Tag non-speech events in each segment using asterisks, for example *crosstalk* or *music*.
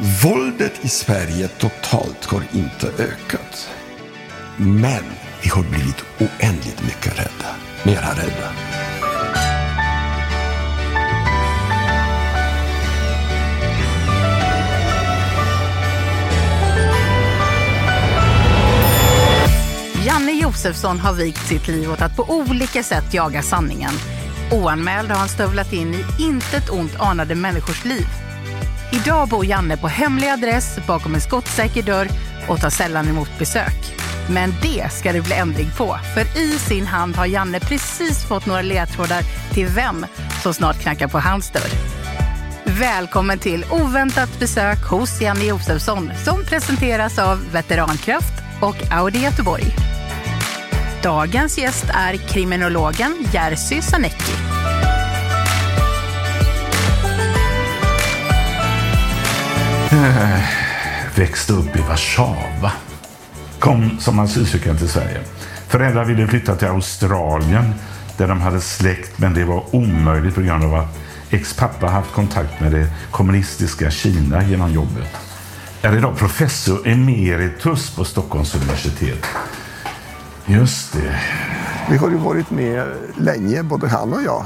Våldet i Sverige totalt har inte ökat. Men vi har blivit oändligt mycket rädda. Mera rädda. Janne Josefsson har vikt sitt liv åt att på olika sätt jaga sanningen. Oanmäld har han stövlat in i intet ont anade människors liv. Idag bor Janne på hemlig adress bakom en skottsäker dörr och tar sällan emot besök. Men det ska det bli ändring på, för i sin hand har Janne precis fått några ledtrådar till vem som snart knackar på hans dörr. Välkommen till oväntat besök hos Janne Josefsson som presenteras av Veterankraft och Audi Göteborg. Dagens gäst är kriminologen Jerzy Sarnecki. Eh, växte upp i Warszawa. Kom som asylsökande till Sverige. Föräldrar ville flytta till Australien där de hade släkt men det var omöjligt på grund av att ex-pappa haft kontakt med det kommunistiska Kina genom jobbet. Är idag professor emeritus på Stockholms universitet. Just det. Vi har ju varit med länge, både han och jag.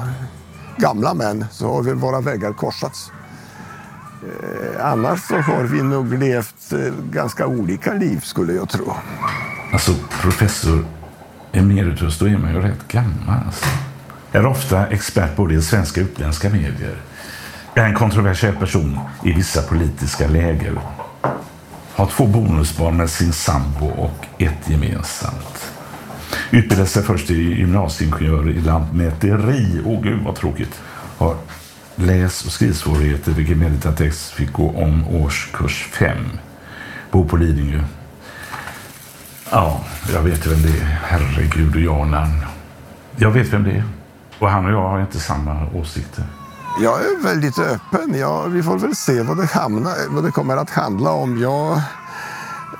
Gamla män, så har vi våra vägar korsats. Eh, annars så har vi nog levt eh, ganska olika liv skulle jag tro. Alltså professor emeritus, då är man ju rätt gammal. Alltså. Jag är ofta expert både i svenska och utländska medier. Jag är en kontroversiell person i vissa politiska läger. Har två bonusbarn med sin sambo och ett gemensamt. Utbildade sig först till gymnasieingenjör i lantmäteri. Åh oh, gud vad tråkigt. Har läs och skrivsvårigheter vilket meddelat att jag fick gå om årskurs 5. Bor på Lidingö. Ja, jag vet vem det är. Herregud och Janan. Jag vet vem det är. Och han och jag har inte samma åsikter. Jag är väldigt öppen. Ja, vi får väl se vad det, hamnar, vad det kommer att handla om. Jag,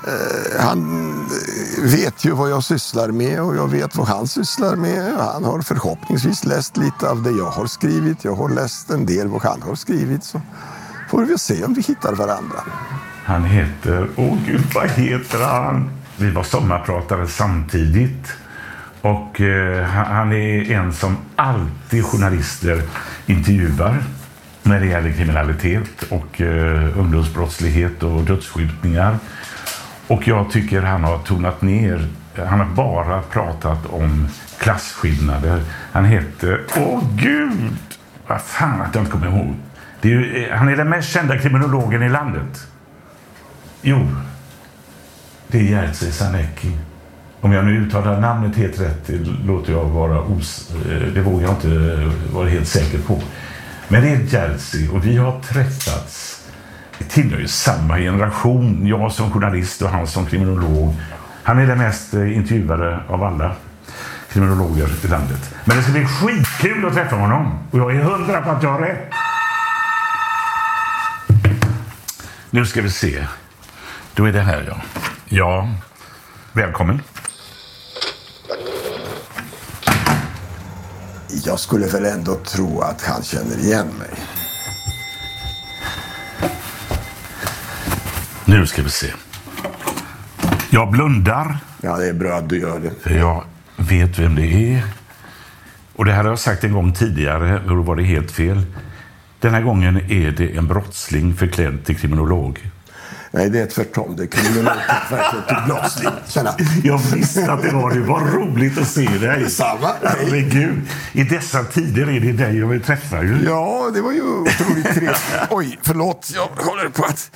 Eh, han vet ju vad jag sysslar med och jag vet vad han sysslar med. Han har förhoppningsvis läst lite av det jag har skrivit. Jag har läst en del vad han har skrivit. Så får vi se om vi hittar varandra. Han heter... Åh gud, vad heter han? Vi var sommarpratare samtidigt. Och eh, han är en som alltid journalister intervjuar när det gäller kriminalitet och eh, ungdomsbrottslighet och dödsskjutningar. Och jag tycker han har tonat ner. Han har bara pratat om klasskillnader. Han heter... Åh gud! Vad fan att jag inte kommer ihåg. Det är ju, eh, han är den mest kända kriminologen i landet. Jo, det är Jerzy Sarnecki. Om jag nu uttalar namnet helt rätt, det låter jag vara os... Eh, det vågar jag inte eh, vara helt säker på. Men det är Jerzy och vi har träffats. Vi tillhör ju samma generation. Jag som journalist och han som kriminolog. Han är den mest eh, intervjuade av alla. kriminologer i landet. Men det ska bli skitkul att träffa honom. Och jag är hundra på att jag har rätt. Nu ska vi se. Då är det här, ja. Ja, välkommen. Jag skulle väl ändå tro att han känner igen mig. Nu ska vi se. Jag blundar, Ja, det är bra att du gör det. för jag vet vem det är. Och det här har jag sagt en gång tidigare, och då var det helt fel. Den här gången är det en brottsling förklädd till kriminolog. Nej, det är tvärtom. Det är kriminalverket till brottsling. Jag visste att det var det. Vad roligt att se dig. Detsamma. Herregud. I dessa tider är det dig jag vill träffa ju. Ja, det var ju otroligt trevligt. *laughs* Oj, förlåt. Jag håller på att...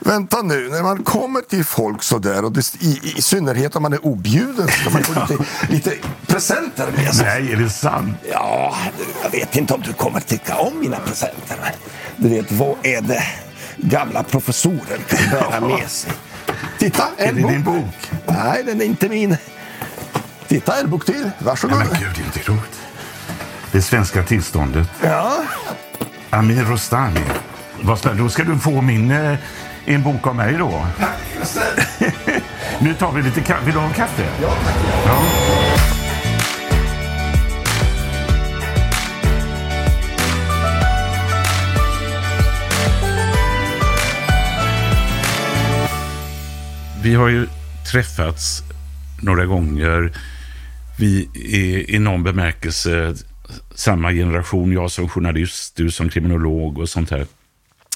Vänta nu, när man kommer till folk så där och det, i, i synnerhet om man är objuden så ska man få lite, lite presenter med sig. Nej, är det sant? Ja, jag vet inte om du kommer tycka om mina presenter. Du vet, vad är det gamla professorer kan bära med sig? Titta, Är en det bok. din bok? Nej, den är inte min. Titta, en bok till. Varsågod. Nej, men gud, det är inte roligt. Det svenska tillståndet. Ja, Amir Rostami. Vad spännande. Då ska du få min, eh, en bok av mig då. *laughs* Nu tar vi lite kaffe. Vill du ha kaffe? Ja, tack. Ja. Vi har ju träffats några gånger. Vi är i någon bemärkelse samma generation. Jag som journalist, du som kriminolog och sånt här.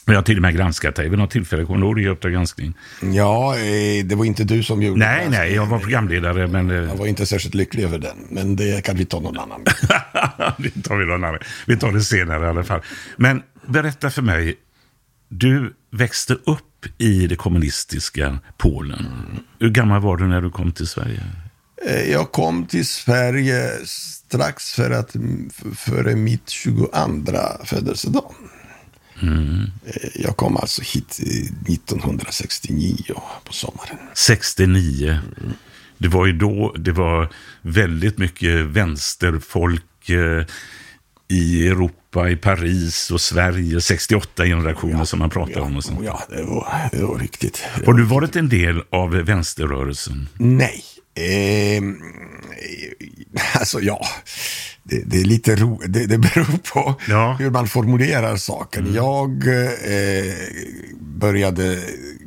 Jag har till och med granskat dig vid något tillfälle. Kommer du ihåg det i Uppdrag granskning? ja eh, det var inte du som gjorde Nej, det. nej, jag var programledare, men... eh, Jag var inte särskilt lycklig över den, men det kan vi ta någon annan *laughs* det tar vi någon annan. Vi tar det senare i alla fall. Men berätta för mig. Du växte upp i det kommunistiska Polen. Hur gammal var du när du kom till Sverige? Eh, Jag kom till Sverige strax för att, före mitt 22 födelsedag. Eh, Jag kom alltså hit eh, 1969 på sommaren. 69. Det var ju då det var väldigt mycket vänsterfolk eh, i Europa, i Paris och Sverige. 68 generationer som man pratar om. Och, sånt. Ja, det var, det var riktigt. Har du varit en del av vänsterrörelsen? Nej. Ehm, alltså ja, det, det är lite ro, det, det beror på Ja. Mm. hur man formulerar saken. Jag eh, började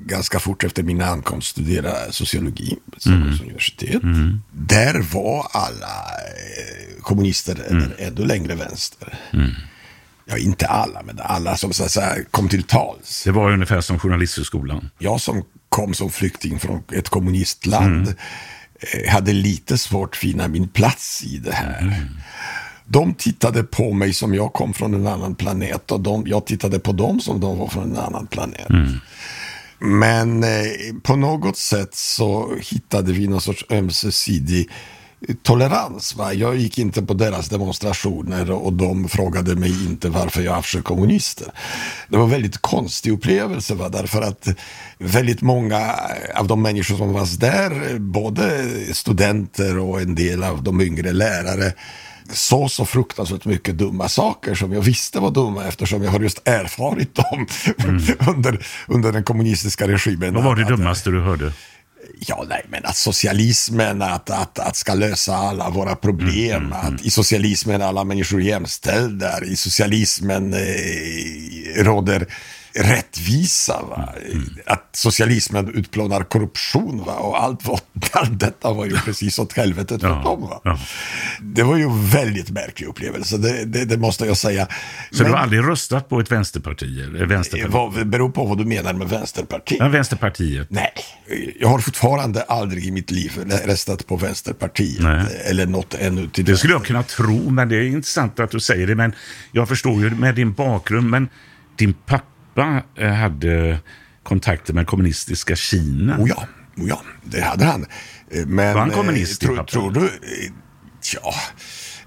ganska fort efter min ankomst studera sociologi på Mm. Stockholms universitet. Där var alla eh, kommunister Mm. eller ännu längre vänster. Ja, inte alla, men alla som så att säga, kom till tals Det var ungefär som Journalisthögskolan. jag som kom som flykting från ett kommunistland eh, hade lite svårt att finna min plats i det här. De tittade på mig som jag kom från en annan planet och de, jag tittade på dem som de var från en annan planet. Men eh, på något sätt så hittade vi någon sorts ömsesidig tolerans. Va? Jag gick inte på deras demonstrationer och de frågade mig inte varför jag avskyr kommunister. Det var en väldigt konstig upplevelse va? därför att väldigt många av de människor som var där, både studenter och en del av de yngre lärare, så så fruktansvärt mycket dumma saker som jag visste var dumma eftersom jag har just erfarit dem *laughs* under, under den kommunistiska regimen. Vad var det dummaste du hörde? Ja, nej, men att socialismen att, att, att ska lösa alla våra problem. Att i socialismen är alla människor jämställda. I socialismen eh, råder rättvisa. Va? Att socialismen utplånar korruption. Va? Och allt, vad, *laughs* allt detta var ju precis åt helvetet för Ja, dem. Va? ja. Det var ju en väldigt märklig upplevelse, det, det, det måste jag säga. Så Men du har aldrig röstat på ett vänsterparti? Eller vänsterparti? vad beror på vad du menar med vänsterparti. Ja, Vänsterpartiet. Nej, jag har fortfarande aldrig i mitt liv röstat på Vänsterpartiet. Nej. Eller något ännu till Det skulle jag kunna tro, men det är intressant att du säger det. Men jag förstår ju med din bakgrund. Men din pappa eh, hade kontakter med kommunistiska Kina. Oh ja, oh ja, det hade han. Eh, Men, Var han kommunist, eh, tro, pappa? tror du? eh, Ja,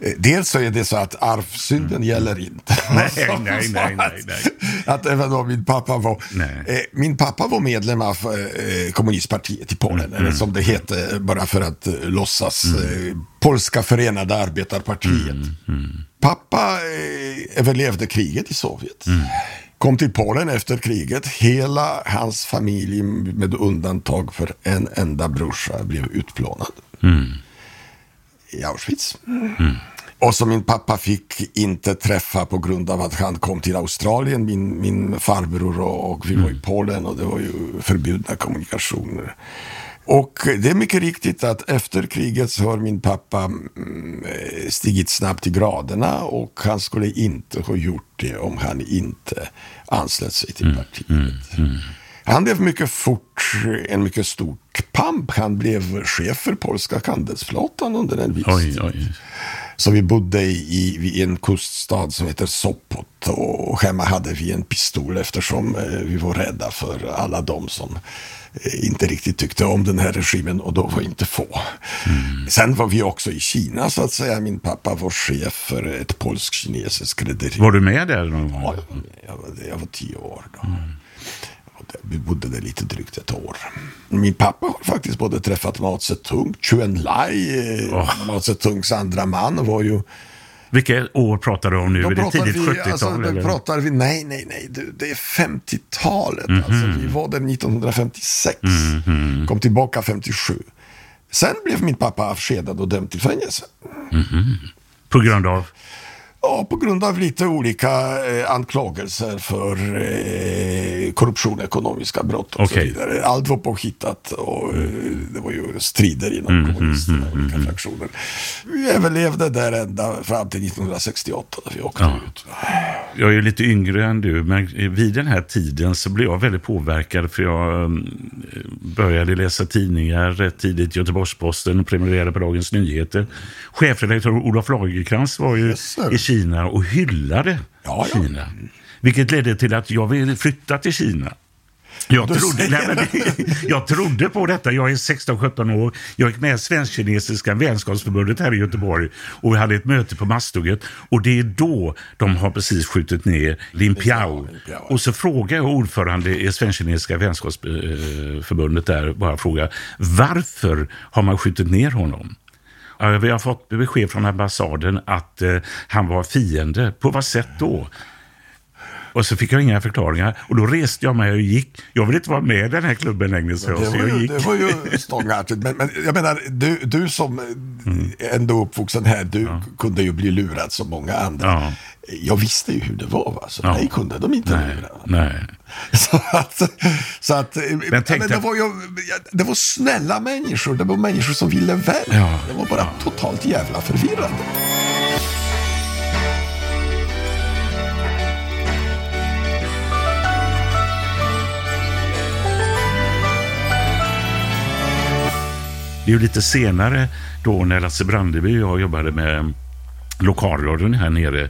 eh, dels så är det så att arvsynden gäller inte. *laughs* *laughs* Nej, nej, nej, nej, att- nej. Att även om min pappa var... Eh, min pappa var medlem av eh, kommunistpartiet i Polen, Mm, eller som det hette, bara för att eh, låtsas. Mm. Eh, Polska förenade arbetarpartiet. Pappa eh, överlevde kriget i Sovjet. Mm. Kom till Polen efter kriget. Hela hans familj, med undantag för en enda brorsa, blev utplånad i Auschwitz. Och som min pappa fick inte träffa på grund av att han kom till Australien, min, min farbror och, och vi var i Polen och det var ju förbjudna kommunikationer. Och det är mycket riktigt att efter kriget så har min pappa mm, eh, stigit snabbt i graderna och han skulle inte ha gjort det om han inte anslöt sig till partiet. Han blev mycket fort en mycket stor pamp. Han blev chef för polska handelsflottan under en viss tid. Så vi bodde i, i, i en kuststad som heter Sopot och hemma hade vi en pistol eftersom eh, vi var rädda för alla de som eh, inte riktigt tyckte om den här regimen och då var inte få. Sen var vi också i Kina så att säga. Min pappa var chef för ett polsk-kinesiskt rederi. Var du med där någon gång? Ja, jag, var, jag var tio år då. Det- Vi bodde där lite drygt ett år. Min pappa har faktiskt både träffat Mao Zedong, Chou Enlai, eh, Mao Zedongs andra man var ju... Vilka år pratar du om nu? Då är det tidigt vi, 70-tal? alltså, eller? pratar vi, nej, nej, nej, du, det är 50-talet. Mhm. Alltså, vi var där 1956, kom tillbaka 57. Sen blev min pappa avskedad och dömd till fängelse. På grund av? Ja, på grund av lite olika eh, anklagelser för eh, korruption, ekonomiska brott och så Okej. vidare. Allt var påhittat och eh, det var ju strider inom kommunisterna och olika fraktioner. Vi överlevde där ända fram till 1968 när vi åkte ut. Jag är ju lite yngre än du, men vid den här tiden så blev jag väldigt påverkad för jag mm, började läsa tidningar rätt tidigt. Göteborgs-Posten och prenumererade på Dagens Nyheter. Chefredaktör Olof Lagercrantz var ju Yes, i Kina och hyllade Ja, ja. Kina. Vilket ledde till att jag ville flytta till Kina. Jag trodde, nej, men *laughs* jag trodde på detta. Jag är 16-17 år. Jag gick med Svensk-kinesiska vänskapsförbundet här i Göteborg och vi hade ett möte på Masthugget. Och det är då de har precis skjutit ner Lin Piao. Och så frågar jag ordförande i Svensk-kinesiska vänskapsförbundet där, bara frågar varför har man skjutit ner honom? Ja, Vi har fått besked från ambassaden att eh, han var fiende. På vad sätt då? Och så fick jag inga förklaringar. Och då reste jag mig och gick. Jag vill inte vara med i den här klubben längre, så, Det så jag ju, gick. det var ju stångartigt. Men, men jag menar, du, du som eh, ändå uppvuxen här, du kunde ju bli lurad som många andra. Ja. Jag visste ju hur det var, va? så Ja. mig kunde de inte Nej, lura. nej. *laughs* Så att, så att eh, men tänkte det, var ju, det var snälla människor, det var människor som ville väl. Ja. Det var bara totalt jävla förvirrande. Det är ju lite senare då när Lasse Brandeby och jag jobbade med lokalradion här nere.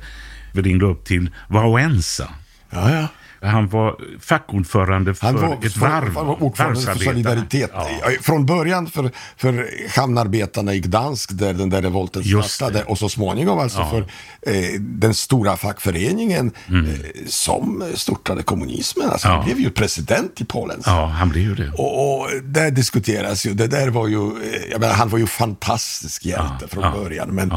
Vi ringde upp till Wauensa. Ja, ja. Han var fackordförande för var, ett varv. han var ordförande för. Solidaritet. Ja. Från början för, för hamnarbetarna i Gdansk där den där revolten startade och så småningom alltså Ja. för eh, den stora fackföreningen Mm. eh, som störtade kommunismen. Alltså, Ja. Han blev ju president i Polen. ja, han blev ju det. Och, och där diskuteras ju, det där var ju, eh, jag menar, han var ju fantastisk hjälte från ja, början. Men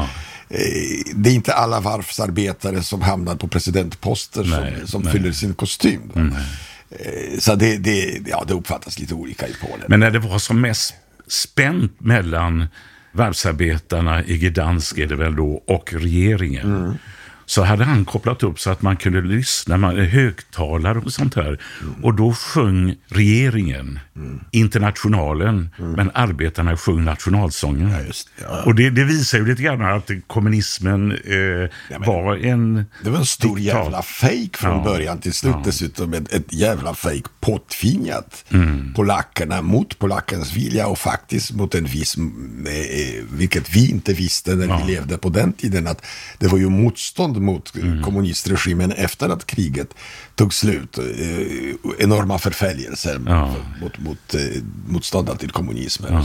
det är inte alla varvsarbetare som hamnar på presidentposter Nej, som, som nej. fyller sin kostym. då. Eh, så det, det, ja, det uppfattas lite olika i Polen. Men när det var som mest spänt mellan varvsarbetarna i Gdansk är det väl då och regeringen. Mm. Så hade han kopplat upp så att man kunde lyssna, man, högtalare och sånt här. Mm. Och då sjöng regeringen Internationalen, men arbetarna sjöng nationalsången. Ja, just ja. Och det, det visar ju lite grann att kommunismen eh, var en... Det var en stor diktat. jävla fejk från Ja. början till slut. Dessutom ett, ett jävla fejk påtvingat Mm. polackerna mot polackens vilja och faktiskt mot en viss, eh, vilket vi inte visste när vi levde på den tiden, att det var ju motstånd mot Mm. kommunistregimen efter att kriget tog slut. Eh, enorma förföljelser Ja. mot, mot eh, motståndare till kommunismen. Eh,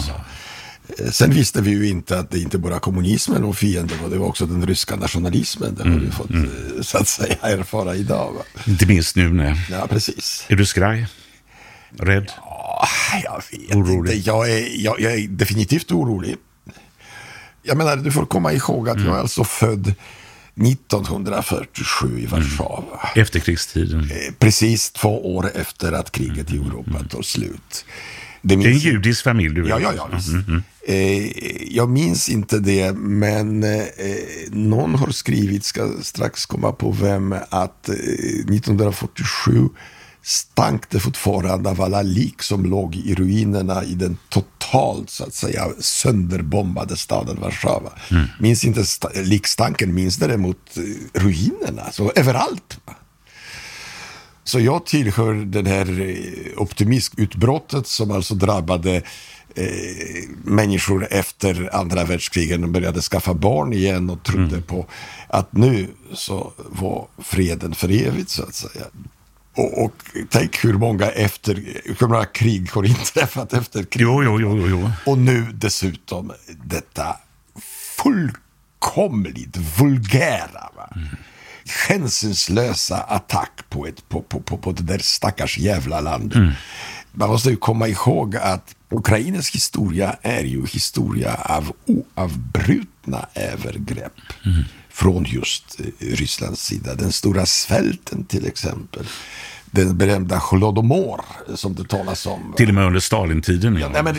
Sen visste vi ju inte att det inte bara kommunismen och fienden var, det var också den ryska nationalismen. Det har vi fått eh, så att säga erfara idag. Va? Inte minst nu när... Ja, precis. Är du skraj? Rädd? Ah, Jag vet Orolig. inte, jag är, jag, jag är definitivt orolig. Jag menar, du får komma ihåg att jag är alltså född 1947 i Warszawa. Efterkrigstiden. Eh, Precis två år efter att kriget i Europa tar slut. Det är en minns- judisk familj du är. Ja, ja, ja. Visst. Eh, jag minns inte det, men eh, någon har skrivit, ska strax komma på vem, att eh, 1947 stank det fortfarande av alla lik som låg i ruinerna i den totalt så att säga sönderbombade staden Warszawa. Minns inte sta- likstanken, minns däremot eh, ruinerna, så överallt. Så jag tillhör den här eh, optimismutbrottet som alltså drabbade eh, människor efter andra världskriget. De började skaffa barn igen och trodde på att nu så var freden för evigt så att säga. Och, och tänk hur många, efter, hur många krig har inträffat efter kriget. Jo, jo, jo, jo. Och nu dessutom detta fullkomligt vulgära, va? hänsynslösa attack på, ett, på, på, på, på det där stackars jävla landet. Man måste ju komma ihåg att Ukrainas historia är ju historia av oavbrutna övergrepp från just eh, Rysslands sida. Den stora svälten till exempel. Den berömda Holodomor som det talas om. Till och med under Stalintiden. Ja. Nej, men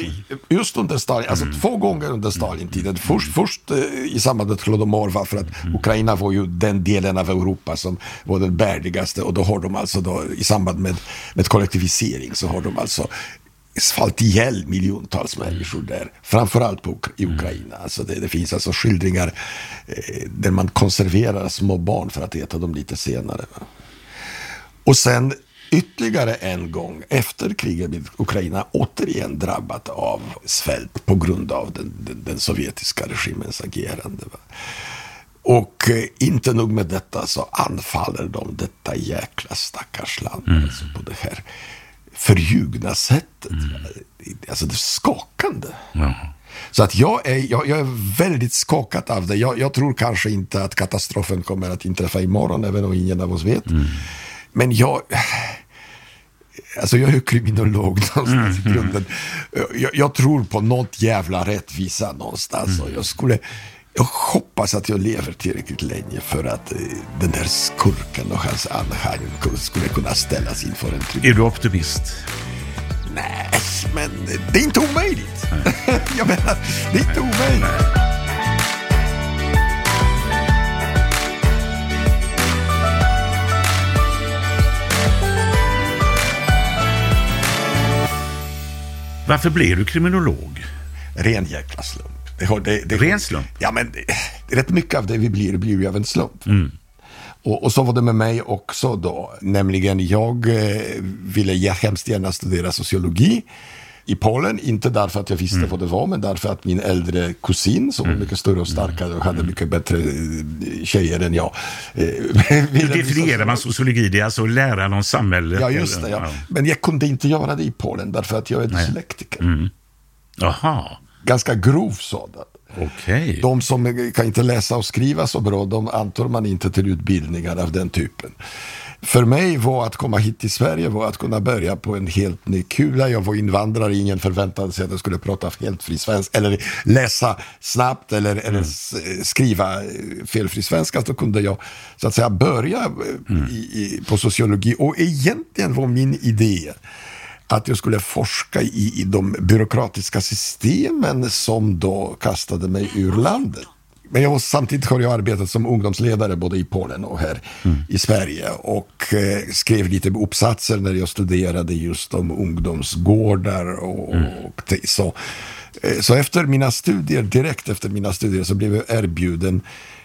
just under Stalin, alltså två gånger under Stalin-tiden. Först, först eh, i samband med Holodomor var för att Ukraina var ju den delen av Europa som var den bärdigaste och då har de alltså då i samband med, med kollektivisering så har de alltså fallit ihjäl miljontals människor där. Framförallt på, i Ukraina. Alltså det, det finns alltså skildringar eh, där man konserverar små barn för att äta dem lite senare. Va? Och sen ytterligare en gång efter kriget med Ukraina återigen drabbat av svält på grund av den, den, den sovjetiska regimens agerande. Va? Och eh, inte nog med detta så anfaller de detta jäkla stackars land alltså på det här förljugna sättet. va? Alltså det är skakande. Ja. Så att jag är, jag, jag är väldigt skakad av det. Jag, jag tror kanske inte att katastrofen kommer att inträffa imorgon, även om ingen av oss vet. Men jag... Alltså jag är ju kriminolog någonstans i grunden. Jag, jag tror på något jävla rättvisa någonstans. Och jag skulle... Jag hoppas att jag lever tillräckligt länge för att eh, den där skurken och hans anhang skulle kunna ställas inför en tribunal. Är du optimist? Nej, men det är inte omöjligt. *laughs* jag menar, det är inte omöjligt. Varför blev du kriminolog? Ren jäkla slump. Det, det, Ren slump? Ja, men rätt mycket av det vi blir, blir ju av en slump. Och, och så var det med mig också då. Nämligen jag eh, ville hemskt gärna studera sociologi i Polen. Inte därför att jag visste vad det var, men därför att min äldre kusin, som var mycket större och starkare och hade mycket bättre eh, tjejer än jag. eh, Hur *laughs* ville bli definierar man sociologi? Det är alltså läran om samhället? Ja, just det. Ja. Men jag kunde inte göra det i Polen därför att jag är dyslektiker. Jaha, Ganska grov sådan. okej. De som kan inte läsa och skriva så bra, de antar man inte till utbildningar av den typen. För mig var att komma hit till Sverige var att kunna börja på en helt ny kula. Jag var invandrare, ingen förväntade sig att jag skulle prata helt fri svenska eller läsa snabbt eller, eller s- skriva felfri svenska. Så kunde jag så att säga börja eh, i, i, på sociologi. Och egentligen var min idé att jag skulle forska i, i de byråkratiska systemen som då kastade mig ur landet. Men jag, samtidigt har jag arbetat som ungdomsledare både i Polen och här i Sverige och eh, skrev lite uppsatser när jag studerade just om ungdomsgårdar och, och det, så. Eh, så efter mina studier, direkt efter mina studier så blev jag erbjuden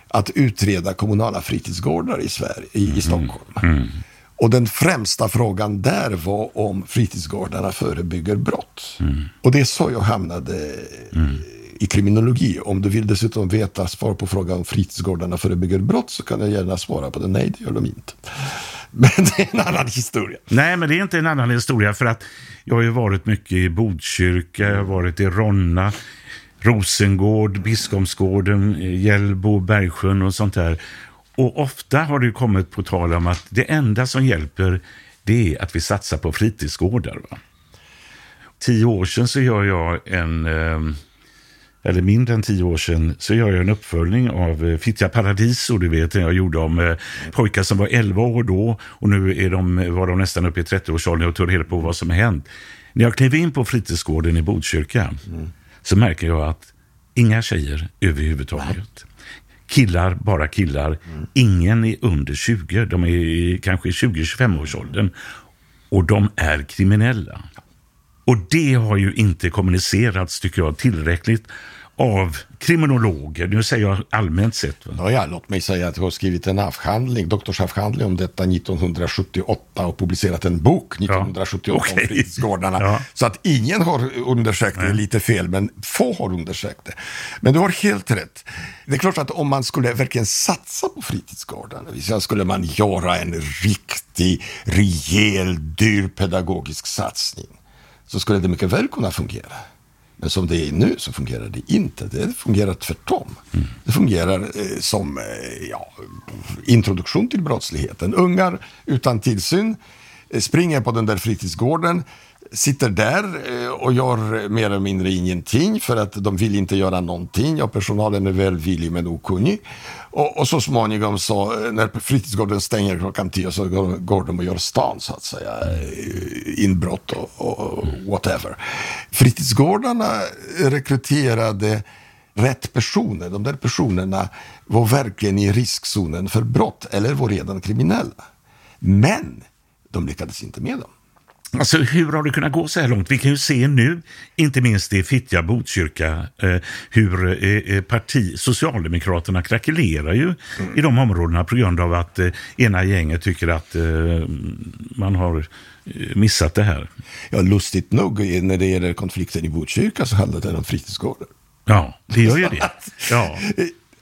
att utreda kommunala fritidsgårdar i, Sverige, i, i Stockholm. Och den främsta frågan där var om fritidsgårdarna förebygger brott. Och det är så jag hamnade eh, i kriminologi. Om du vill dessutom veta svar på frågan om fritidsgårdarna förebygger brott så kan jag gärna svara på det. Nej, det gör de inte. *laughs* Men det är en annan historia. Nej, men det är inte en annan historia för att jag har ju varit mycket i Botkyrka, jag har varit i Ronna. Rosengård, Biskopsgården, eh, Hjällbo, Bergsjön och sånt där. Och ofta har det kommit på tal om att det enda som hjälper det är att vi satsar på fritidsgårdar. Va? Tio år sedan så gör jag en, eh, eller mindre än tio år sedan, så gör jag en uppföljning av eh, Fittja Paradiso, du vet, jag gjorde om eh, pojkar som var 11 år då och nu är de, var de nästan uppe i 30-årsåldern och tog reda på vad som har hänt. När jag klev in på fritidsgården i Botkyrka mm. så märker jag att inga tjejer överhuvudtaget. Killar, bara killar. Mm. Ingen är under 20. De är kanske i 20-25 årsåldern. Och de är kriminella. Och det har ju inte kommunicerats, tycker jag, tillräckligt av kriminologer. Nu säger jag allmänt sett. Va? Ja, låt mig säga att jag har skrivit en avhandling, doktorsavhandling om detta 1978 och publicerat en bok 1978 ja, okay. om fritidsgårdarna. Ja. Så att ingen har undersökt det, lite fel, men få har undersökt det. Men du har helt rätt. Det är klart att om man skulle verkligen satsa på fritidsgårdarna, så skulle man göra en riktig, rejäl, dyr pedagogisk satsning, så skulle det mycket väl kunna fungera. Men som det är nu så fungerar det inte. Det fungerar tvärtom. Mm. Det fungerar eh, som eh, ja, introduktion till brottsligheten. Ungar utan tillsyn eh, springer på den där fritidsgården sitter där eh, och gör mer eller mindre ingenting för att de vill inte göra någonting och personalen är välvillig men okunnig. Och, och så småningom så eh, när fritidsgården stänger klockan tio så går, de och gör stan så att säga. Eh, inbrott och, och whatever. Fritidsgårdarna rekryterade rätt personer. De där personerna var verkligen i riskzonen för brott eller var redan kriminella. Men de lyckades inte med dem. Alltså, hur har det kunnat gå så här långt? Vi kan ju se nu, inte minst i Fittja, Botkyrka, eh, hur eh, eh parti, Socialdemokraterna krackelerar ju mm. i de områdena på grund av att eh, ena gänget tycker att eh, man har eh, missat det här. Ja, lustigt nog, när det gäller konflikten i Botkyrka så handlar det om fritidsgårdar. Ja, det gör ju det. *laughs* Ja.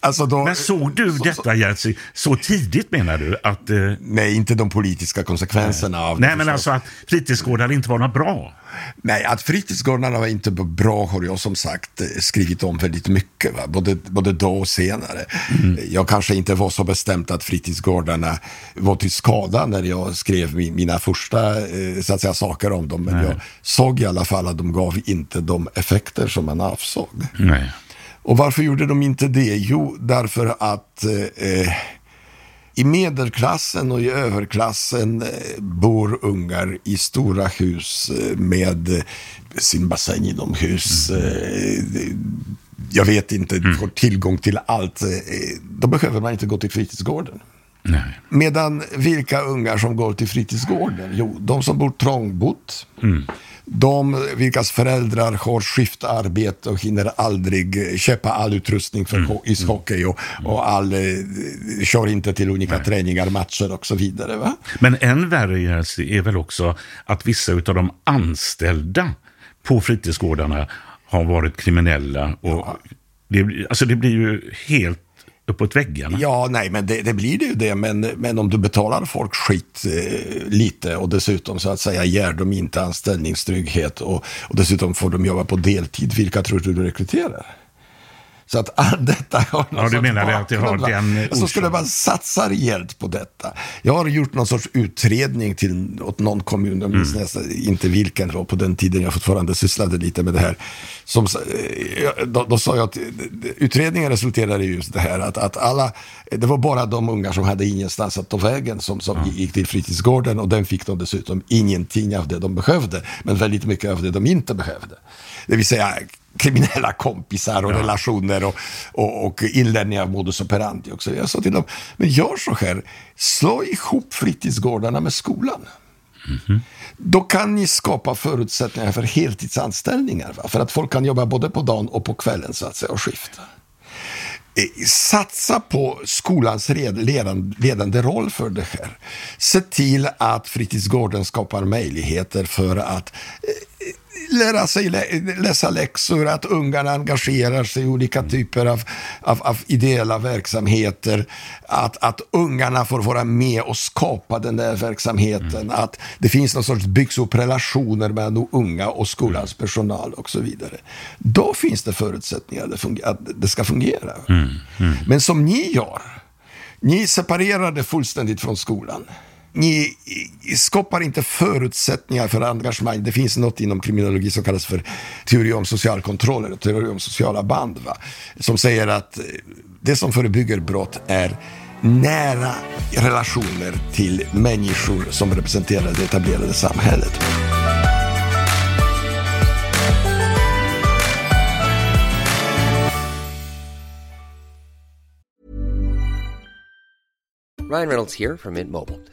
Alltså då, men såg du så, detta Jerzy, så tidigt menar du? Att, eh, nej, inte de politiska konsekvenserna nej. av det. Nej, men alltså att fritidsgårdar inte var något bra? Nej, att fritidsgårdarna var inte bra har jag som sagt eh, skrivit om väldigt mycket, va? Både, både då och senare. Mm. Jag kanske inte var så bestämt att fritidsgårdarna var till skada när jag skrev mina första eh, så att säga, saker om dem, men nej. jag såg i alla fall att de gav inte de effekter som man avsåg. Nej. Och varför gjorde de inte det? Jo, därför att eh, i medelklassen och i överklassen eh, bor ungar i stora hus eh, med sin bassäng inomhus. Mm. Eh, jag vet inte, mm. får tillgång till allt. Eh, då behöver man inte gå till fritidsgården. Nej. Medan vilka ungar som går till fritidsgården? Jo, de som bor trångbott. Mm de vilkas föräldrar har skiftarbete och hinner aldrig köpa all utrustning för mm. ishockey och, och all, eh, kör inte till olika Nej. träningar, matcher och så vidare. Va? Men än värre är väl också att vissa av de anställda på fritidsgårdarna har varit kriminella. Och ja. det, alltså det blir ju helt uppåt väggarna. Ja, nej, men det, det, blir det ju det. Men, men om du betalar folk skit eh, lite och dessutom så att säga ger dem inte anställningstrygghet och, och dessutom får de jobba på deltid, vilka tror du du rekryterar? Så att allt *laughs* detta har Ja, du menar att det har den Så skulle man satsa rejält på detta. Jag har gjort någon sorts utredning till, åt någon kommun, jag minns mm. nästan inte vilken det var på den tiden jag fortfarande sysslade lite med det här. Som, eh, då, då sa jag att utredningen resulterade i just det här att, att alla, det var bara de ungar som hade ingenstans att ta vägen som, som mm. gick till fritidsgården och den fick de dessutom ingenting av det de behövde, men väldigt mycket av det de inte behövde. Det vill säga kriminella kompisar och ja. relationer och, och, och inlärning av modus operandi också. Jag sa till dem, men gör så här, slå ihop fritidsgårdarna med skolan. Mm -hmm. Då kan ni skapa förutsättningar för heltidsanställningar. Va? För att folk kan jobba både på dagen och på kvällen så att säga och skifta. Eh, satsa på skolans ledande roll för det här. Se till att fritidsgården skapar möjligheter för att eh, lära sig lä läsa läxor, att ungarna engagerar sig i olika typer av, av, av ideella verksamheter, att, att ungarna får vara med och skapa den där verksamheten, mm. att det finns någon sorts byggs upp relationer mellan unga och skolans personal och så vidare. Då finns det förutsättningar att det ska fungera. Mm. Mm. Men som ni gör, ni separerar det fullständigt från skolan ni skapar inte förutsättningar för engagemang. Det finns något inom kriminologi som kallas för teori om social kontroll eller teori om sociala band. Va? Som säger att eh, det som förebygger brott är nära relationer till människor som representerar det etablerade samhället. Ryan Reynolds här från Mint Mobile.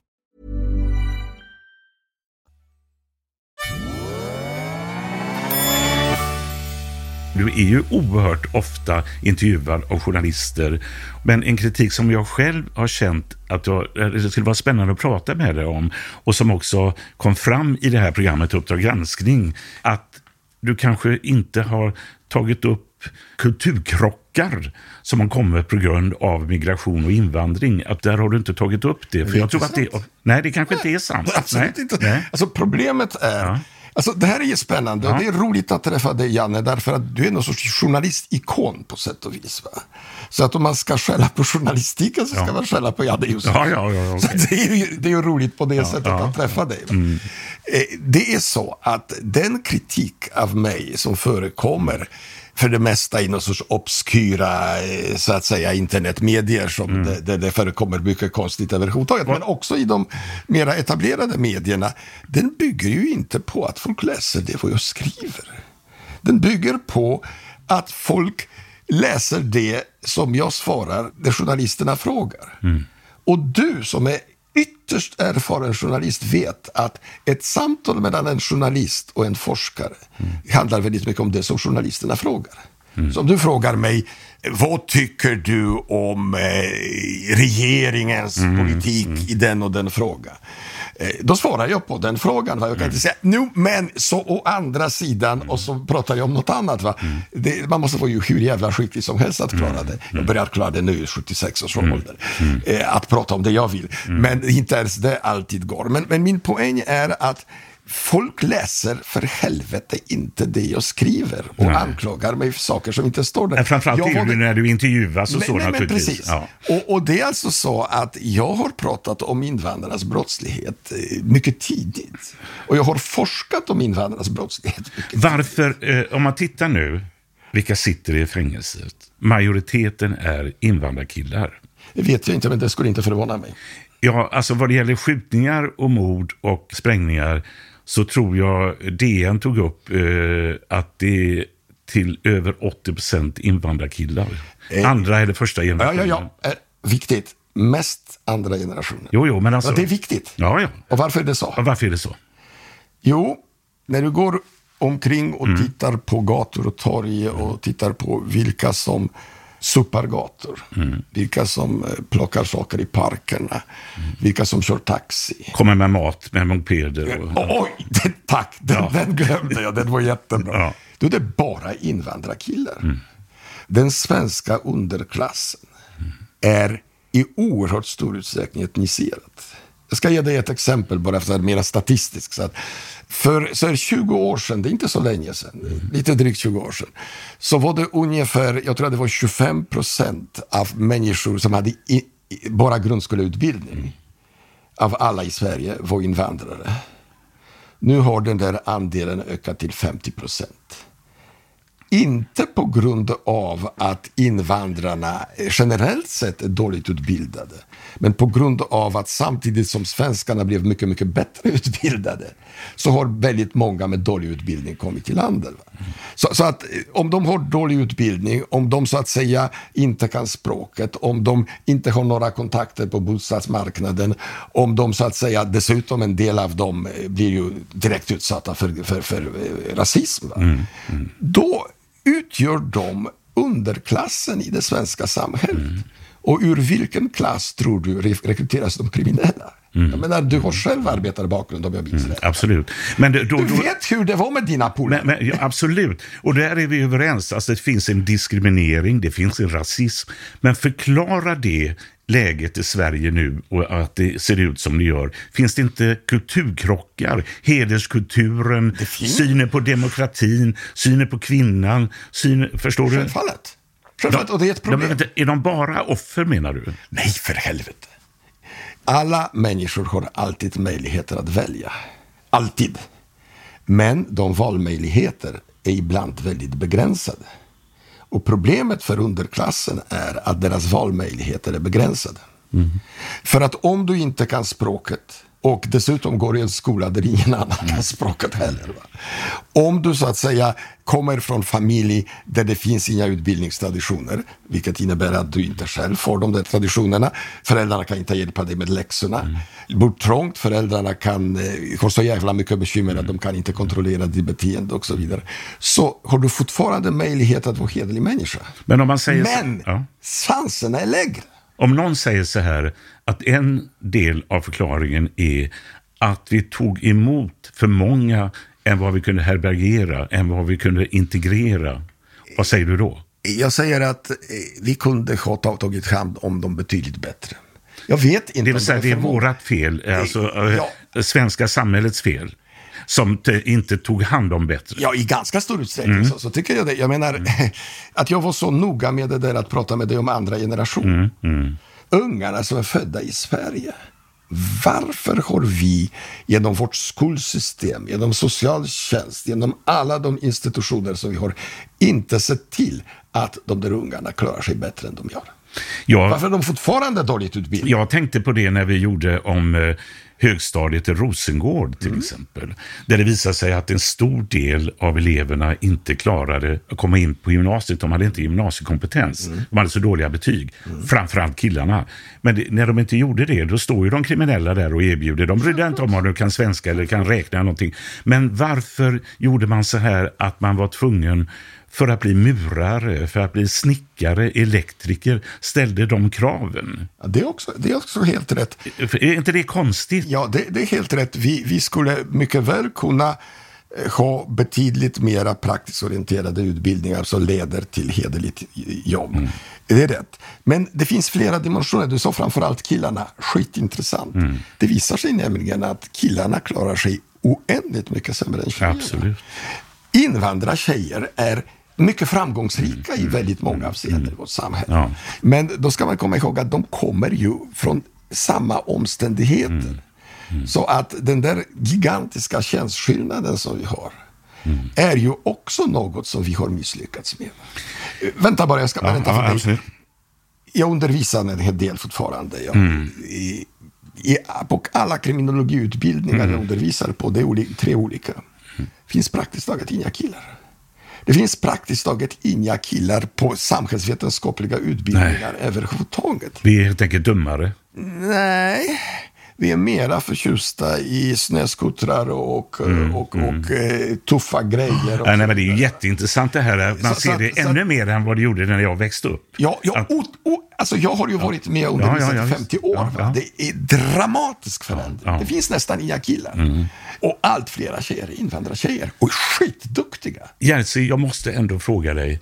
Du är ju oerhört ofta intervjuad av journalister, men en kritik som jag själv har känt att jag, det skulle vara spännande att prata med dig om och som också kom fram i det här programmet Uppdrag granskning, att du kanske inte har tagit upp kulturkrockar som har kommit på grund av migration och invandring. Att där har du inte tagit upp det. För det jag tror att det, nej, det kanske inte är sant. Absolut nej. inte. Nej. Alltså problemet är ja. Alltså, det här är ju spännande och det är roligt att träffa dig Janne, därför att du är någon sorts journalistikon på sätt och vis. Va? Så att om man ska skälla på journalistiken så ska ja. man skälla på Janne Josef. Ja, ja, ja, okay. Så det är, ju, det är ju roligt på det sättet att träffa dig. Mm. Eh, det är så att den kritik av mig som förekommer för det mesta i någon sorts obskyra eh, så att säga internetmedier som mm. det, det, det förekommer mycket konstigt överhuvudtaget. Men också i de mera etablerade medierna. Den bygger ju inte på att folk läser det jag skriver. Den bygger på att folk läser det som jag svarar, det journalisterna frågar. Mm. Och du som är ytterst erfaren journalist vet att ett samtal mellan en journalist och en forskare mm. handlar väldigt mycket om det som journalisterna frågar. Mm. Så om du frågar mig, vad tycker du om eh, regeringens mm. politik mm. i den och den frågan? Eh, då svarar jag på den frågan. Va? Jag kan mm. inte säga, nu men så å andra sidan mm. och så pratar jag om något annat. Va? Mm. Det, man måste vara ju hur jävla skicklig som helst att klara det. Jag börjar klara det nu i 76 års ålder. Eh, att prata om det jag vill. Men inte ens det alltid går. Men, men min poäng är att Folk läser för helvete inte det jag skriver och nej. anklagar mig för saker som inte står där. Men framförallt jag var... när du intervjuas och nej, så nej, naturligtvis. Precis. Ja. Och, och, det är alltså så att jag har pratat om invandrarnas brottslighet eh, mycket tidigt. Och jag har forskat om invandrarnas brottslighet. Varför, eh, om man tittar nu, vilka sitter i fängelset? Majoriteten är invandrarkillar. Det vet jag inte, men det skulle inte förvåna mig. Ja, alltså vad det gäller skjutningar och mord och sprängningar så tror jag DN tog upp eh, att det är till över 80 procent invandrarkillar. Eh, andra eller första generationen. Ja, ja, ja. Eh, viktigt. Mest andra generationen. Jo, jo, men alltså. Ja, det är viktigt. Ja, ja. Och varför är det så? Och varför är det så? Jo, när du går omkring och tittar på gator och torg och tittar på vilka som suppar gator, vilka som eh, plockar saker i parkerna, vilka som kör taxi. Kommer med mat med mopeder. Och... Oj, det, tack, den, Ja. den glömde jag, den var jättebra. Ja. Då är det bara invandrarkillar. Den svenska underklassen är i oerhört stor utsträckning etniserad. Jag ska ge dig ett exempel bara för att mer statistiskt. Så att för så 20 år sedan, det är inte så länge sedan, lite drygt 20 år sedan, så var det ungefär, jag tror att det var 25 procent av människor som hade i, i, bara grundskoleutbildning av alla i Sverige var invandrare. Nu har den där andelen ökat till 50 procent. Inte på grund av att invandrarna generellt sett är dåligt utbildade, men på grund av att samtidigt som svenskarna blev mycket, mycket bättre *laughs* utbildade, så har väldigt många med dålig utbildning kommit till landet. Så, så att eh, om de har dålig utbildning, om de så att säga inte kan språket, om de inte har några kontakter på bostadsmarknaden, om de så att säga, dessutom en del av dem eh, blir ju direkt utsatta för, för, för eh, rasism. Va? Då utgör de underklassen i det svenska samhället. Och ur vilken klass tror du re- rekryteras de kriminella? Jag menar, du har själv arbetarbakgrund om jag minns rätt. Absolut. Men det- då, Du vet hur det var med dina polare. Ja, absolut, och där är vi överens. Alltså, det finns en diskriminering, det finns en rasism. Men förklara det läget i Sverige nu och att det ser ut som det gör. Finns det inte kulturkrockar? Hederskulturen, synen på demokratin, synen på kvinnan, synen, förstår du? Självfallet. Självfallet, och det är ett problem. De, är de bara offer menar du? Nej, för helvete. Alla människor har alltid möjligheter att välja. Alltid. Men de valmöjligheter är ibland väldigt begränsade. Och problemet för underklassen är att deras valmöjligheter är begränsade. För att om du inte kan språket och dessutom går i en skola där ingen annan kan språket heller. Va? Om du så att säga kommer från familj där det finns inga utbildningstraditioner, vilket innebär att du inte själv får de där traditionerna. Föräldrarna kan inte hjälpa dig med läxorna. Bor trångt, föräldrarna kan, eh, har så jävla mycket bekymmer att de kan inte kontrollera ditt beteende och så vidare. Så har du fortfarande möjlighet att vara hederlig människa. Men om man säger så- Men ja. chanserna är lägre. Om någon säger så här att en del av förklaringen är att vi tog emot för många än vad vi kunde härbärgera, än vad vi kunde integrera. Vad säger du då? Jag säger att eh, vi kunde ha ta- tagit hand om dem betydligt bättre. Jag vet inte Det vill säga, de det är vårat fel, alltså eh, Ja. svenska samhällets fel, som inte tog hand om bättre. Ja, i ganska stor utsträckning Mm. så, så tycker jag det. Jag menar, *laughs* att jag var så noga med det där att prata med dig om andra generationer. Mm, Ungarna som är födda i Sverige. Varför har vi genom vårt skolsystem, genom socialtjänst, genom alla de institutioner som vi har, inte sett till att de där ungarna klarar sig bättre än de gör? Jag, Varför är de fortfarande dåligt utbildade? jag tänkte på det när vi gjorde om eh, högstadiet i Rosengård till exempel. Där det visade sig att en stor del av eleverna inte klarade att komma in på gymnasiet. De hade inte gymnasiekompetens. De hade så dåliga betyg. Framförallt killarna. Men det, när de inte gjorde det, då står ju de kriminella där och erbjuder. De brydde inte om om de kan svenska eller kan räkna eller någonting. Men varför gjorde man så här att man var tvungen för att bli murare, för att bli snickare, elektriker, ställde de kraven. Ja, det, är också, det är också helt rätt. Är inte det konstigt? Ja, det, det är helt rätt. Vi, vi skulle mycket väl kunna eh, ha betydligt mera praktiskt orienterade utbildningar som leder till hederligt jobb. Det är rätt. Men det finns flera dimensioner. Du sa framförallt killarna. Skitintressant. Det visar sig nämligen att killarna klarar sig oändligt mycket sämre än tjejerna. Absolut. Invandrartjejer är mycket framgångsrika i väldigt många avseenden i vårt samhälle. Ja. Men då ska man komma ihåg att de kommer ju från samma omständigheter. Så att den där gigantiska könsskillnaden som vi har är ju också något som vi har misslyckats med. Vänta bara, jag ska Ja, ja, för dig. Jag undervisar en hel del fortfarande. Jag, Mm. i, i, på alla kriminologiutbildningar Mm. jag undervisar på, det är tre olika, finns praktiskt taget inga killar. Det finns praktiskt taget inga killar på samhällsvetenskapliga utbildningar överhuvudtaget. Vi är helt enkelt dummare. Nej, Vi är mera förtjusta i snöskotrar och, Mm, och, och, eh, tuffa grejer. Och Ja, nej, men det är ju jätteintressant det här. Man Så- ser så- det så- ännu mer än vad det gjorde när jag växte upp. Ja, ja Att- o, o, alltså jag har ju varit med och Ja, ja, undervisat ja, i visst. 50 år. Ja. Det är dramatisk förändring. Det finns nästan inga killar. Och allt flera tjejer, invandrartjejer, och är skitduktiga. Jerzy, jag måste ändå fråga dig.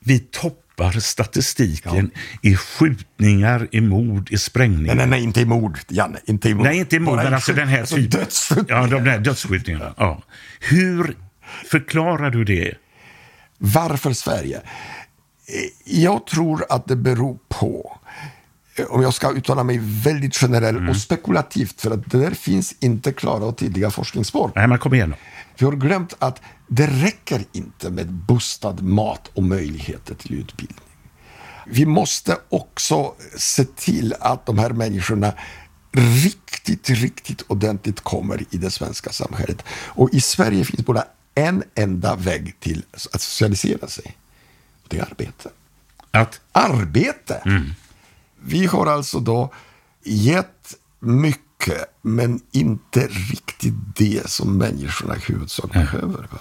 Vi toppar statistiken i skjutningar, i mord, i sprängningar. Nej, nej, nej, inte i mord, Janne. Inte i mord. Nej, inte i mord, men alltså den här alltså typen. Ja, de där dödsskjutningarna. Ja. Hur förklarar du det? Varför Sverige? Eh, Jag tror att det beror på, om jag ska uttala mig väldigt generellt Mm. och spekulativt, för att det där finns inte klara och tydliga forskningsspår. Nej, men kom igen då. Vi har glömt att det räcker inte med bostad, mat och möjligheter till utbildning. Vi måste också se till att de här människorna riktigt, riktigt ordentligt kommer i det svenska samhället. Och i Sverige finns bara en enda väg till att socialisera sig. Det är arbete. Att, Arbete! Vi har alltså då gett mycket, men inte riktigt det som människorna i huvudsak behöver. Va?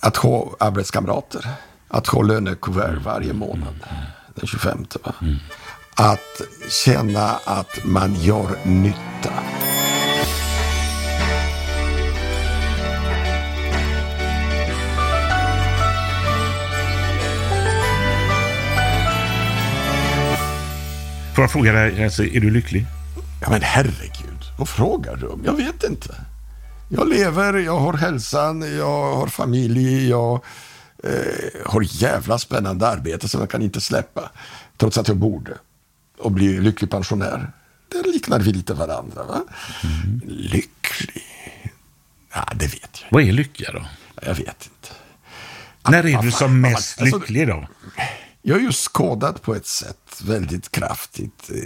Att ha arbetskamrater, att ha lönekuvert varje månad, den 25. Va? Att känna att man gör nytta. Får jag fråga dig, alltså, är du lycklig? Ja men herregud, vad frågar du om? Jag vet inte. Jag lever, jag har hälsan, jag har familj, jag eh, har jävla spännande arbete som jag kan inte släppa. Trots att jag borde. Och bli lycklig pensionär. Där liknar vi lite varandra. Va? Lycklig? Ja, det vet jag. Vad är lycka då? Jag vet inte. När är du som mest alltså- lycklig då? Jag är ju skadad på ett sätt väldigt kraftigt eh,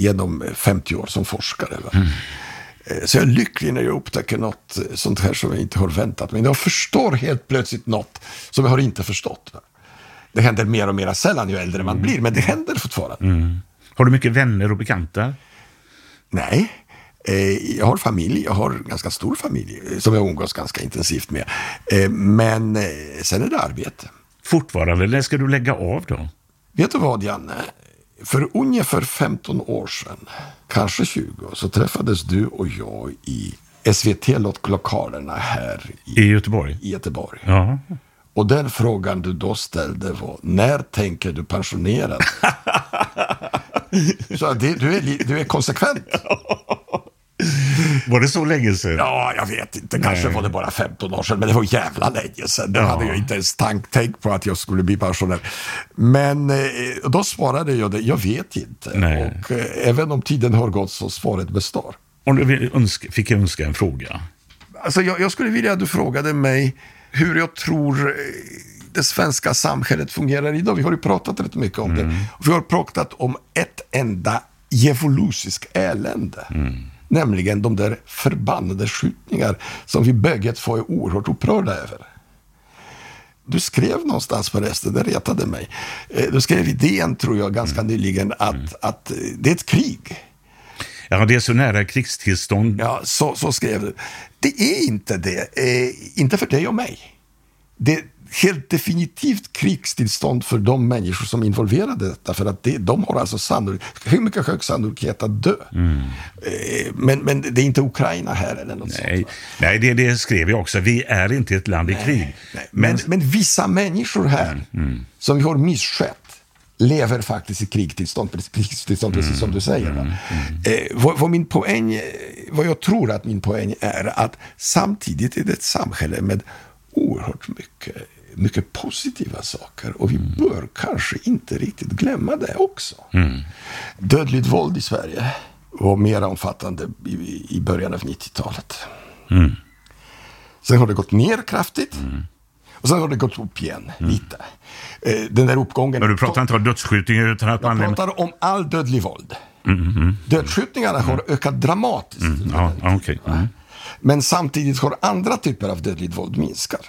genom 50 år som forskare. Va? Eh, Så jag är lycklig när jag upptäcker något eh, sånt här som jag inte har väntat mig. Jag förstår helt plötsligt något som jag har inte förstått. Det händer mer och mer sällan ju äldre man blir, men det händer fortfarande. Har du mycket vänner och bekanta? Nej, jag har familj, jag har en ganska stor familj som jag umgås ganska intensivt med. Men sen är det arbete. Fortfarande? När ska du lägga av då? Vet du vad, Janne? För ungefär 15 år sedan, kanske 20, så träffades du och jag i SVT-lokalerna här i, I Göteborg? i Göteborg. Ja. Och den frågan du då ställde var, när tänker du pensionera dig? *laughs* Så det, du, är, du är konsekvent. *laughs* Var det så länge sedan? Ja, jag vet inte. Kanske Nej. var det bara 15 år sedan, men det var jävla länge sedan. Då Ja. hade jag inte ens tänkt på att jag skulle bli pensionär. Men eh, då svarade jag det, jag vet inte. Nej. Och eh, även om tiden har gått så svaret består. Om du önska, fick jag önska en fråga? Alltså, jag, jag skulle vilja att du frågade mig hur jag tror eh, det svenska samhället fungerar idag. Vi har ju pratat rätt mycket om det. Och vi har pratat om ett enda djävulusiskt elände. Nämligen de där förbannade skjutningar som vi bägge två är oerhört upprörda över. Du skrev någonstans förresten, det retade mig. Eh, Du skrev i DN, tror jag, ganska nyligen att, att eh, det är ett krig. Ja, det är så nära krigstillstånd. Ja, så, så skrev du. Det är inte det. Eh, inte för dig och mig. Det helt definitivt krigstillstånd för de människor som är involverade i detta. För att det, de har alltså sannolik, hur mycket hög sannolikhet att dö. Eh, men, men det är inte Ukraina här eller något Nej, sånt. nej det, det skrev jag också. Vi är inte ett land i krig. Nej, men, men vissa människor här, som vi har misskött, lever faktiskt i krigstillstånd, krigstillstånd precis som du säger. Va? Eh, vad, vad, min poäng, vad jag tror att min poäng är att samtidigt är det ett samhälle med oerhört mycket, mycket positiva saker och vi bör kanske inte riktigt glömma det också. Dödligt våld i Sverige var mer omfattande i, i början av 90-talet. Sen har det gått ner kraftigt. Och sen har det gått upp igen lite. Eh, Den där uppgången. Men du pratar inte om dödsskjutningar utan att Jag man... pratar om all dödlig våld. Dödsskjutningarna har ökat dramatiskt. Ja. Mm. Men samtidigt har andra typer av dödligt våld minskat.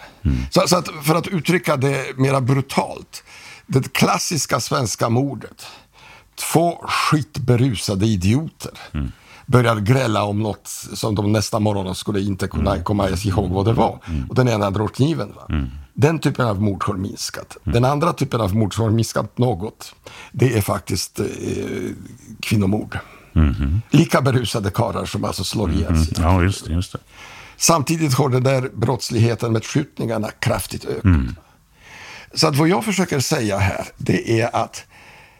Så, så att, för att uttrycka det mera brutalt. Det klassiska svenska mordet. Två skitberusade idioter börjar gräla om något som de nästa morgon skulle inte kunna Mm. komma ihåg vad det var. Och den ena drar kniven. Va? Den typen av mord har minskat. Mm. Den andra typen av mord som har minskat något, det är faktiskt eh, kvinnomord. Lika berusade karlar som alltså slår ihjäl Mm. sina Ja, just det. Just det. Samtidigt har den där brottsligheten med skjutningarna kraftigt ökat. Så att vad jag försöker säga här, det är att,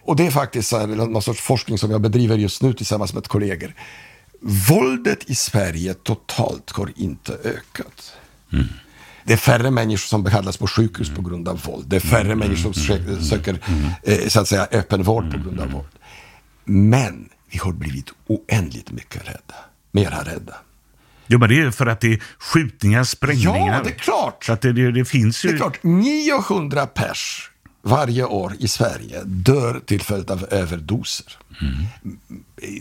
och det är faktiskt så här, någon sorts forskning som jag bedriver just nu tillsammans med kollegor. Våldet i Sverige totalt har inte ökat. Det är färre människor som behandlas på sjukhus på grund av våld. Det är färre människor som söker, söker eh, så att säga, öppen vård på grund av våld. Men vi har blivit oändligt mycket rädda. Mera rädda. Jo, men det är för att det är skjutningar, sprängningar. Ja, det är klart. Så att det, det, det finns ju... Det är klart, 900 pers varje år i Sverige dör till följd av överdoser.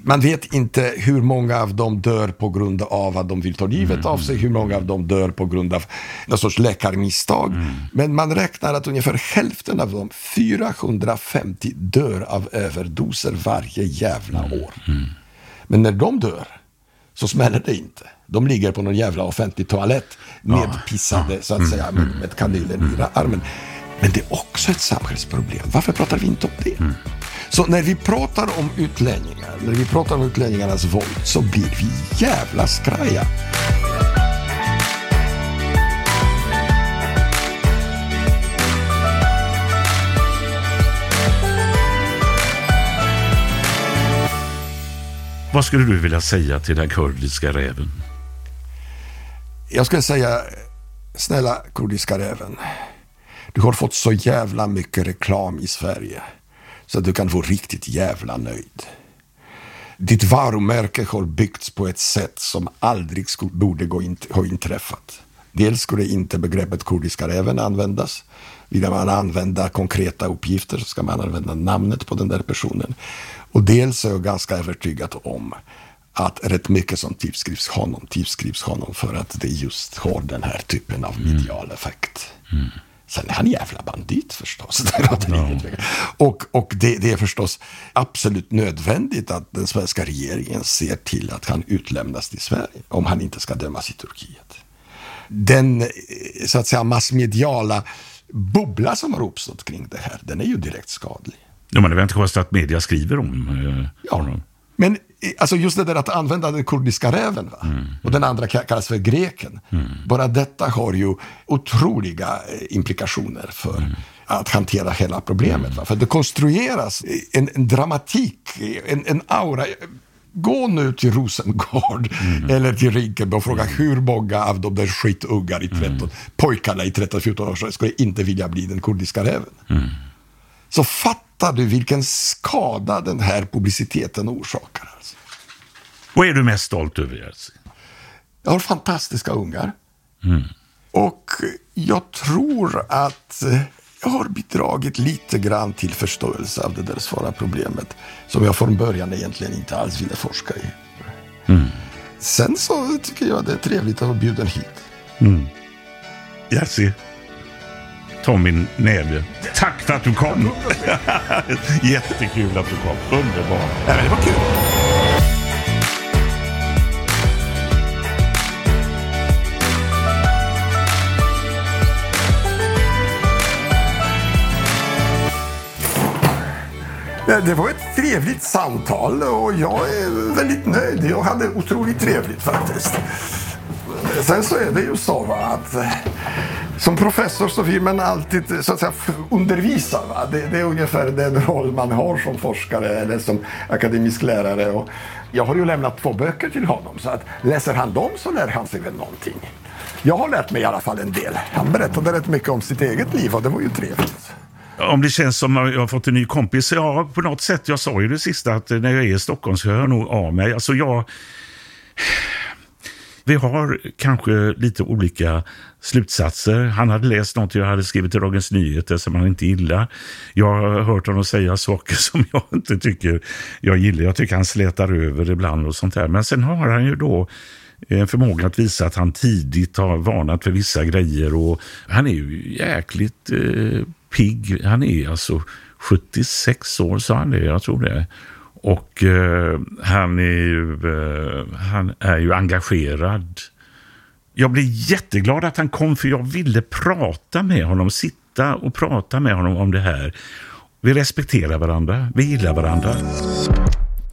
Man vet inte hur många av dem dör på grund av att de vill ta livet av sig, hur många av dem dör på grund av någon sorts läkarmisstag. Men man räknar att ungefär hälften av dem, 450, dör av överdoser varje jävla år. Men när de dör så smäller det inte. De ligger på någon jävla offentlig toalett nedpissade så att säga med, med kanylen i armen. Men det är också ett samhällsproblem. Varför pratar vi inte om det? Så när vi pratar om utlänningar, när vi pratar om utlänningarnas våld så blir vi jävla skraja. Vad skulle du vilja säga till den kurdiska räven? Jag skulle säga, snälla kurdiska räven. Du har fått så jävla mycket reklam i Sverige så att du kan vara riktigt jävla nöjd. Ditt varumärke har byggts på ett sätt som aldrig skulle, borde gå in, ha inträffat. Dels skulle inte begreppet kurdiska räven användas. Vill man använda konkreta uppgifter så ska man använda namnet på den där personen. Och dels är jag ganska övertygad om att rätt mycket som tillskrivs honom tillskrivs honom för att det just har den här typen av medial effekt. Sen är han jävla bandit förstås. *laughs* Tvivel. Och, och det, det är förstås absolut nödvändigt att den svenska regeringen ser till att han utlämnas till Sverige om han inte ska dömas i Turkiet. Den eh, så att säga massmediala bubbla som har uppstått kring det här, den är ju direkt skadlig. Ja, men det är väl inte konstigt att media skriver om eh, honom? Men alltså just det där att använda den kurdiska räven va? och den andra ka- kallas för greken. Bara detta har ju otroliga eh, implikationer för att hantera hela problemet. Va? För det konstrueras en, en dramatik, en, en aura. Gå nu till Rosengård eller till Rinkeby och fråga hur många av de där skitungar i 13, pojkarna i 13-14 år skulle inte vilja bli den kurdiska räven. Så fattar du vilken skada den här publiciteten orsakar. Vad är du mest stolt över, Jerzy? Jag har fantastiska ungar. Och jag tror att jag har bidragit lite grann till förståelse av det där svåra problemet som jag från början egentligen inte alls ville forska i. Sen så tycker jag det är trevligt att vara bjuden hit. Jerzy, ta min näve. Tack för att du kom. *laughs* Jättekul att du kom. Underbart. Men det var kul. Eh, det var ett trevligt samtal och jag är väldigt nöjd. Jag hade otroligt trevligt faktiskt. Sen så är det ju så va, att eh, som professor så vill man alltid eh, så att säga, undervisa. Va? Det, det är ungefär den roll man har som forskare eller som akademisk lärare. Och jag har ju lämnat två böcker till honom så att läser han dem så lär han sig väl någonting. Jag har lärt mig i alla fall en del. Han berättade rätt mycket om sitt eget liv och det var ju trevligt. Om det känns som att jag har fått en ny kompis? Ja, på något sätt. Jag sa ju det sista att eh, när jag är i Stockholm så hör jag nog av mig. Alltså jag... *sighs* Vi har kanske lite olika slutsatser. Han hade läst något jag hade skrivit i Dagens Nyheter som han inte gillar. Jag har hört honom säga saker *laughs* som jag inte tycker jag gillar. Jag tycker han slätar över ibland och sånt där. Men sen har han ju då en förmåga att visa att han tidigt har varnat för vissa grejer och han är ju jäkligt eh, pigg. Han är alltså 76 år, sa han det? Jag tror det. Och eh, han, är ju, eh, han är ju engagerad. Jag blev jätteglad att han kom för jag ville prata med honom, sitta och prata med honom om det här. Vi respekterar varandra, vi gillar varandra.